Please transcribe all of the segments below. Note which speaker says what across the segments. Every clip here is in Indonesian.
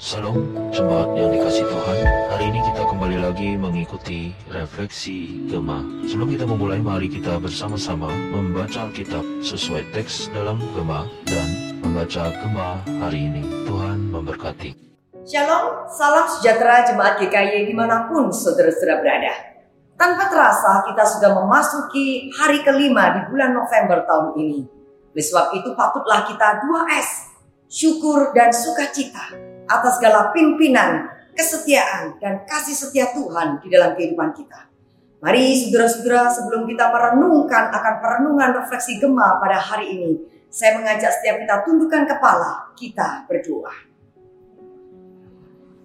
Speaker 1: Salam jemaat yang dikasih Tuhan. Hari ini kita kembali lagi mengikuti refleksi Gema Sebelum kita memulai mari kita bersama-sama membaca Alkitab sesuai teks dalam Gema Dan membaca Gema hari ini. Tuhan memberkati.
Speaker 2: Shalom, salam sejahtera jemaat GKY di mana pun saudara-saudara berada. Tanpa terasa kita sudah memasuki hari kelima di bulan November tahun ini. Oleh sebab itu patutlah kita 2S Syukur dan sukacita atas segala pimpinan, kesetiaan, dan kasih setia Tuhan di dalam kehidupan kita. Mari saudara-saudara sebelum kita merenungkan akan perenungan refleksi gema pada hari ini, saya mengajak setiap kita tundukkan kepala, kita berdoa.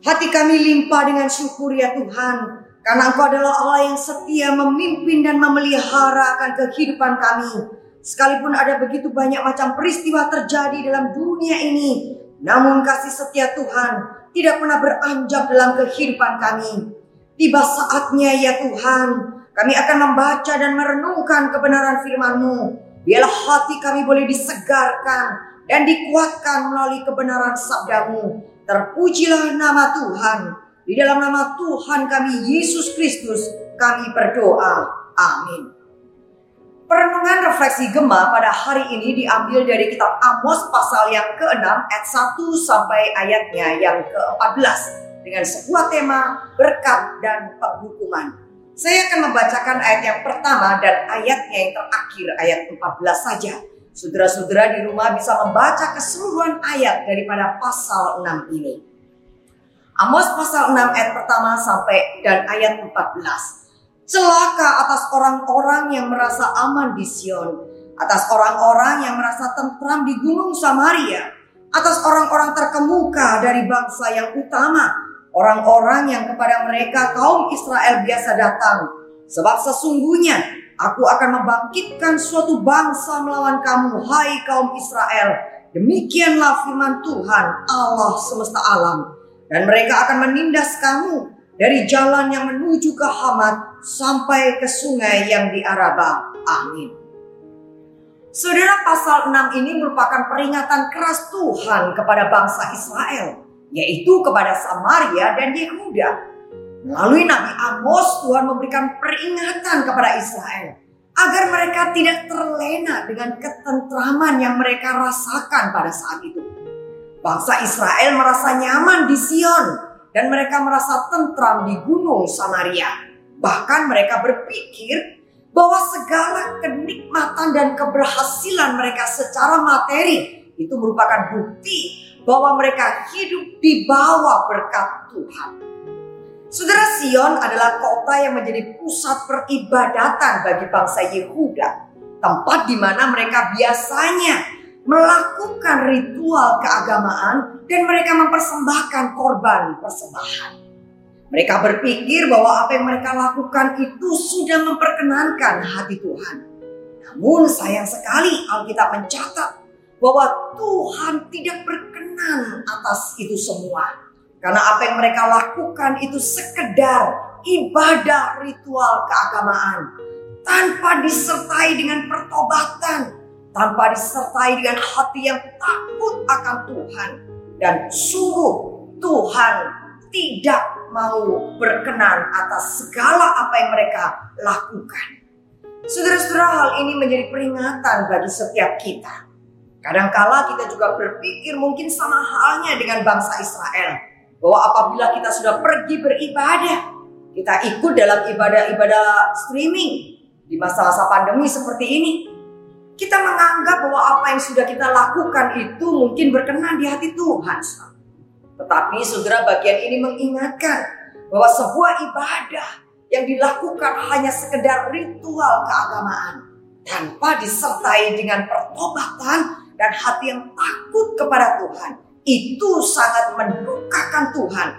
Speaker 2: Hati kami limpah dengan syukur ya Tuhan, karena Engkau adalah Allah yang setia memimpin dan memelihara akan kehidupan kami. Sekalipun ada begitu banyak macam peristiwa terjadi dalam dunia ini, namun kasih setia Tuhan tidak pernah beranjak dalam kehidupan kami. Tiba saatnya ya Tuhan, kami akan membaca dan merenungkan kebenaran firman-Mu. Biarlah hati kami boleh disegarkan dan dikuatkan melalui kebenaran sabdamu. Terpujilah nama Tuhan. Di dalam nama Tuhan kami Yesus Kristus kami berdoa. Amin. Perenungan refleksi Gema pada hari ini diambil dari kitab Amos pasal yang ke-6 ayat 1 sampai ayatnya yang ke-14 dengan sebuah tema berkat dan penghukuman. Saya akan membacakan ayat yang pertama dan ayatnya yang terakhir ayat 14 saja. Saudara-saudara di rumah bisa membaca keseluruhan ayat daripada pasal 6 ini. Amos pasal 6 ayat pertama sampai dan ayat 14. Celaka atas orang-orang yang merasa aman di Sion, atas orang-orang yang merasa tentram di Gunung Samaria, atas orang-orang terkemuka dari bangsa yang utama, orang-orang yang kepada mereka kaum Israel biasa datang. Sebab sesungguhnya aku akan membangkitkan suatu bangsa melawan kamu, hai kaum Israel. Demikianlah firman Tuhan Allah semesta alam. Dan mereka akan menindas kamu dari jalan yang menuju ke Hamat sampai ke sungai yang di Araba. Amin. Saudara pasal 6 ini merupakan peringatan keras Tuhan kepada bangsa Israel, yaitu kepada Samaria dan Yehuda. Melalui Nabi Amos, Tuhan memberikan peringatan kepada Israel agar mereka tidak terlena dengan ketentraman yang mereka rasakan pada saat itu. Bangsa Israel merasa nyaman di Sion, dan mereka merasa tentram di gunung Samaria. Bahkan mereka berpikir bahwa segala kenikmatan dan keberhasilan mereka secara materi itu merupakan bukti bahwa mereka hidup di bawah berkat Tuhan. Saudara Sion adalah kota yang menjadi pusat peribadatan bagi bangsa Yehuda, tempat di mana mereka biasanya melakukan ritual keagamaan dan mereka mempersembahkan korban persembahan. Mereka berpikir bahwa apa yang mereka lakukan itu sudah memperkenankan hati Tuhan. Namun sayang sekali Alkitab mencatat bahwa Tuhan tidak berkenan atas itu semua. Karena apa yang mereka lakukan itu sekedar ibadah ritual keagamaan tanpa disertai dengan pertobatan tanpa disertai dengan hati yang takut akan Tuhan dan sungguh Tuhan tidak mau berkenan atas segala apa yang mereka lakukan. Saudara-saudara hal ini menjadi peringatan bagi setiap kita. Kadangkala kita juga berpikir mungkin sama halnya dengan bangsa Israel. Bahwa apabila kita sudah pergi beribadah, kita ikut dalam ibadah-ibadah streaming di masa-masa pandemi seperti ini, kita menganggap bahwa apa yang sudah kita lakukan itu mungkin berkenan di hati Tuhan. Tetapi saudara bagian ini mengingatkan bahwa sebuah ibadah yang dilakukan hanya sekedar ritual keagamaan tanpa disertai dengan pertobatan dan hati yang takut kepada Tuhan itu sangat mendukakan Tuhan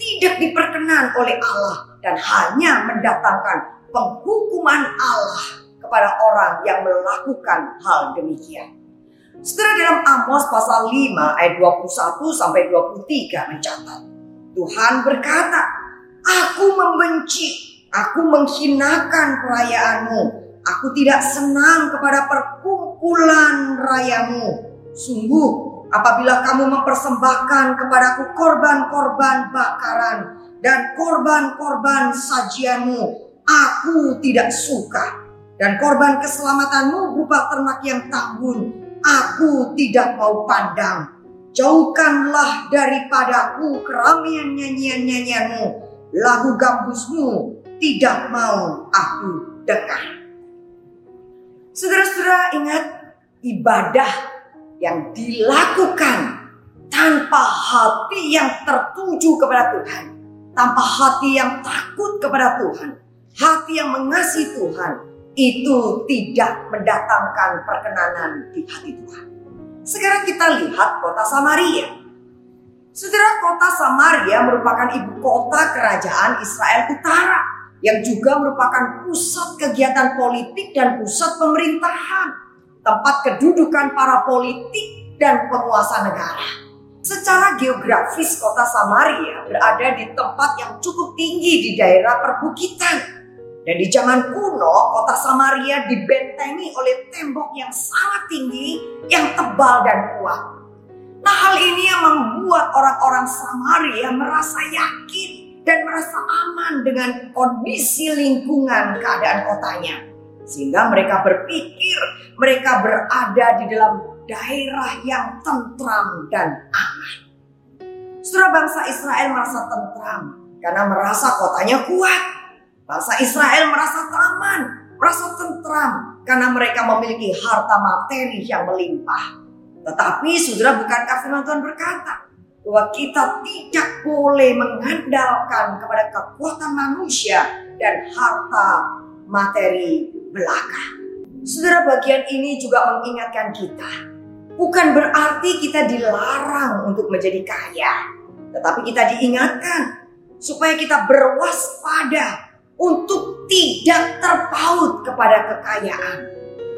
Speaker 2: tidak diperkenan oleh Allah dan hanya mendatangkan penghukuman Allah kepada orang yang melakukan hal demikian. Setelah dalam Amos pasal 5 ayat 21 sampai 23 mencatat. Tuhan berkata, Aku membenci, aku menghinakan perayaanmu. Aku tidak senang kepada perkumpulan rayamu. Sungguh, apabila kamu mempersembahkan kepadaku korban-korban bakaran dan korban-korban sajianmu, aku tidak suka. Dan korban keselamatanmu berupa ternak yang tanggun, aku tidak mau pandang. Jauhkanlah daripadaku keramaian nyanyian-nyanyianmu, lagu gambusmu tidak mau aku dengar. Saudara-saudara ingat ibadah yang dilakukan tanpa hati yang tertuju kepada Tuhan, tanpa hati yang takut kepada Tuhan, hati yang mengasihi Tuhan, itu tidak mendatangkan perkenanan di hati Tuhan. Sekarang kita lihat kota Samaria. Saudara kota Samaria merupakan ibu kota kerajaan Israel Utara yang juga merupakan pusat kegiatan politik dan pusat pemerintahan, tempat kedudukan para politik dan penguasa negara. Secara geografis kota Samaria berada di tempat yang cukup tinggi di daerah perbukitan dan di zaman kuno, kota Samaria dibentengi oleh tembok yang sangat tinggi, yang tebal dan kuat. Nah hal ini yang membuat orang-orang Samaria merasa yakin dan merasa aman dengan kondisi lingkungan keadaan kotanya. Sehingga mereka berpikir mereka berada di dalam daerah yang tentram dan aman. Setelah bangsa Israel merasa tentram karena merasa kotanya kuat Bangsa Israel merasa aman, merasa tentram karena mereka memiliki harta materi yang melimpah. Tetapi saudara bukankah firman Tuhan berkata bahwa kita tidak boleh mengandalkan kepada kekuatan manusia dan harta materi belaka. Saudara bagian ini juga mengingatkan kita bukan berarti kita dilarang untuk menjadi kaya, tetapi kita diingatkan supaya kita berwaspada untuk tidak terpaut kepada kekayaan.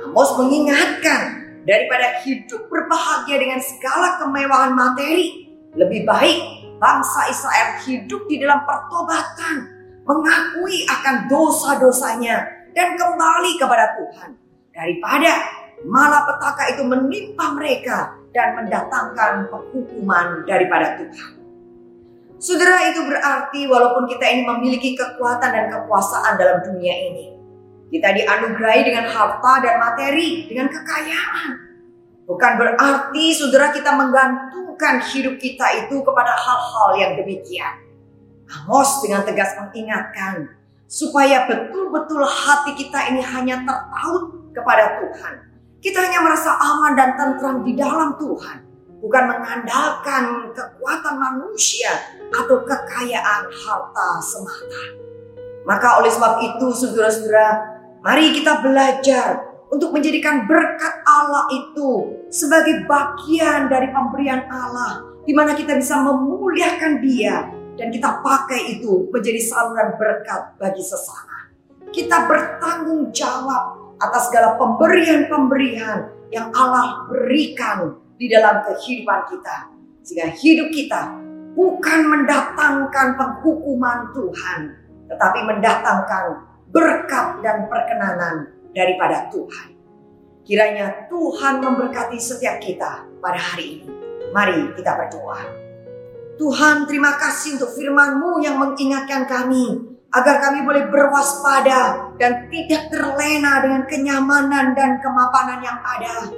Speaker 2: Amos mengingatkan daripada hidup berbahagia dengan segala kemewahan materi, lebih baik bangsa Israel hidup di dalam pertobatan, mengakui akan dosa-dosanya dan kembali kepada Tuhan daripada malapetaka itu menimpa mereka dan mendatangkan penghukuman daripada Tuhan. Saudara itu berarti walaupun kita ini memiliki kekuatan dan kekuasaan dalam dunia ini. Kita dianugerahi dengan harta dan materi, dengan kekayaan. Bukan berarti saudara kita menggantungkan hidup kita itu kepada hal-hal yang demikian. Amos dengan tegas mengingatkan supaya betul-betul hati kita ini hanya terpaut kepada Tuhan. Kita hanya merasa aman dan tentram di dalam Tuhan bukan mengandalkan kekuatan manusia atau kekayaan harta semata. Maka oleh sebab itu saudara-saudara, mari kita belajar untuk menjadikan berkat Allah itu sebagai bagian dari pemberian Allah di mana kita bisa memuliakan dia dan kita pakai itu menjadi saluran berkat bagi sesama. Kita bertanggung jawab atas segala pemberian-pemberian yang Allah berikan di dalam kehidupan kita. Sehingga hidup kita bukan mendatangkan penghukuman Tuhan, tetapi mendatangkan berkat dan perkenanan daripada Tuhan. Kiranya Tuhan memberkati setiap kita pada hari ini. Mari kita berdoa. Tuhan terima kasih untuk firman-Mu yang mengingatkan kami agar kami boleh berwaspada dan tidak terlena dengan kenyamanan dan kemapanan yang ada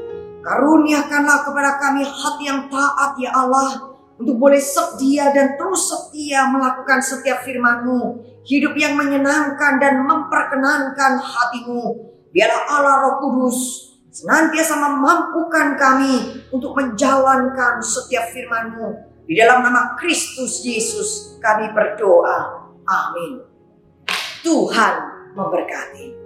Speaker 2: Karuniakanlah kepada kami hati yang taat ya Allah. Untuk boleh setia dan terus setia melakukan setiap firman-Mu. Hidup yang menyenangkan dan memperkenankan hatimu. Biarlah Allah Roh Kudus senantiasa memampukan kami untuk menjalankan setiap firman-Mu. Di dalam nama Kristus Yesus kami berdoa. Amin. Tuhan memberkati.